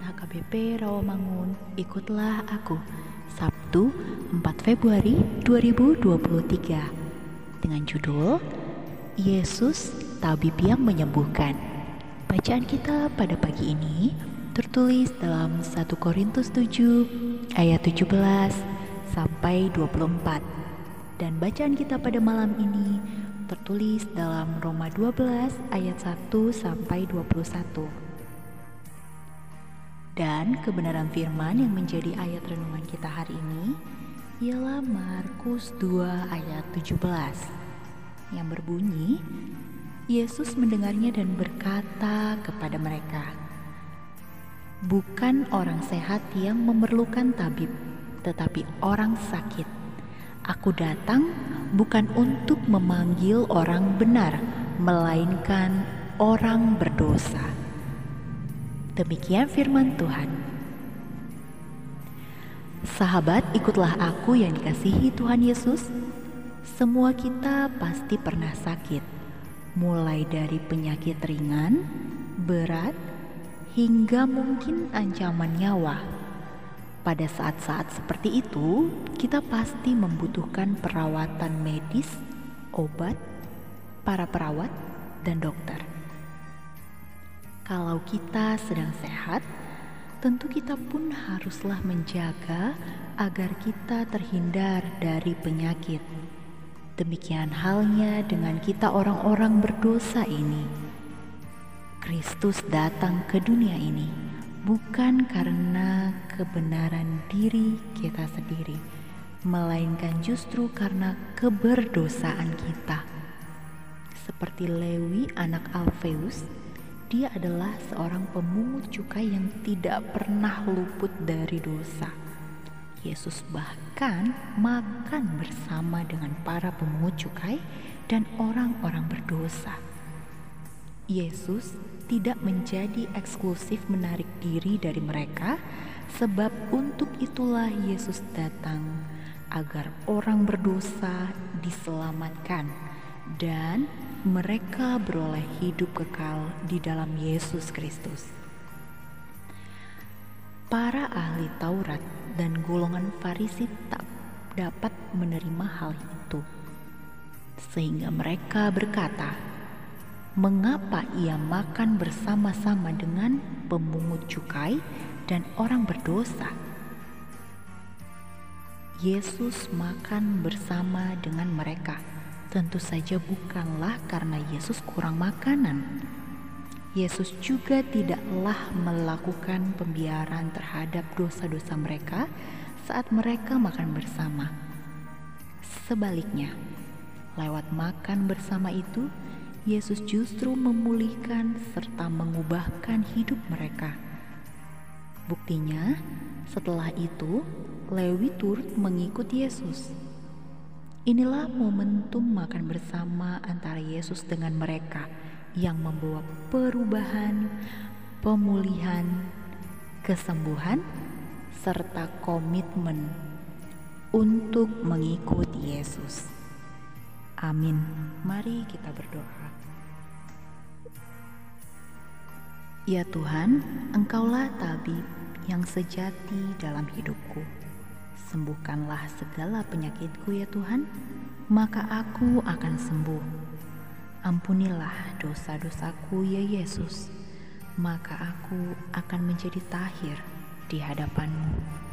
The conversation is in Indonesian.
HKBP Rawamangun, ikutlah aku. Sabtu 4 Februari 2023 dengan judul Yesus tabib yang menyembuhkan. Bacaan kita pada pagi ini tertulis dalam 1 Korintus 7 ayat 17 sampai 24. Dan bacaan kita pada malam ini tertulis dalam Roma 12 ayat 1 sampai 21. Dan kebenaran firman yang menjadi ayat renungan kita hari ini ialah Markus 2 ayat 17 yang berbunyi Yesus mendengarnya dan berkata kepada mereka Bukan orang sehat yang memerlukan tabib tetapi orang sakit. Aku datang bukan untuk memanggil orang benar melainkan orang berdosa Demikian firman Tuhan. Sahabat, ikutlah aku yang dikasihi Tuhan Yesus. Semua kita pasti pernah sakit, mulai dari penyakit ringan, berat, hingga mungkin ancaman nyawa. Pada saat-saat seperti itu, kita pasti membutuhkan perawatan medis, obat, para perawat, dan dokter. Kalau kita sedang sehat, tentu kita pun haruslah menjaga agar kita terhindar dari penyakit. Demikian halnya dengan kita orang-orang berdosa ini. Kristus datang ke dunia ini bukan karena kebenaran diri kita sendiri, melainkan justru karena keberdosaan kita. Seperti Lewi anak Alfeus dia adalah seorang pemungut cukai yang tidak pernah luput dari dosa. Yesus bahkan makan bersama dengan para pemungut cukai dan orang-orang berdosa. Yesus tidak menjadi eksklusif menarik diri dari mereka, sebab untuk itulah Yesus datang agar orang berdosa diselamatkan dan mereka beroleh hidup kekal di dalam Yesus Kristus. Para ahli Taurat dan golongan Farisi tak dapat menerima hal itu, sehingga mereka berkata, "Mengapa ia makan bersama-sama dengan pemungut cukai dan orang berdosa?" Yesus makan bersama dengan mereka Tentu saja bukanlah karena Yesus kurang makanan. Yesus juga tidaklah melakukan pembiaran terhadap dosa-dosa mereka saat mereka makan bersama. Sebaliknya, lewat makan bersama itu, Yesus justru memulihkan serta mengubahkan hidup mereka. Buktinya, setelah itu, Lewi turut mengikut Yesus. Inilah momentum makan bersama antara Yesus dengan mereka yang membawa perubahan, pemulihan, kesembuhan, serta komitmen untuk mengikut Yesus. Amin. Mari kita berdoa. Ya Tuhan, Engkaulah tabib yang sejati dalam hidupku. Sembuhkanlah segala penyakitku ya Tuhan, maka aku akan sembuh. Ampunilah dosa-dosaku ya Yesus, maka aku akan menjadi tahir di hadapanmu.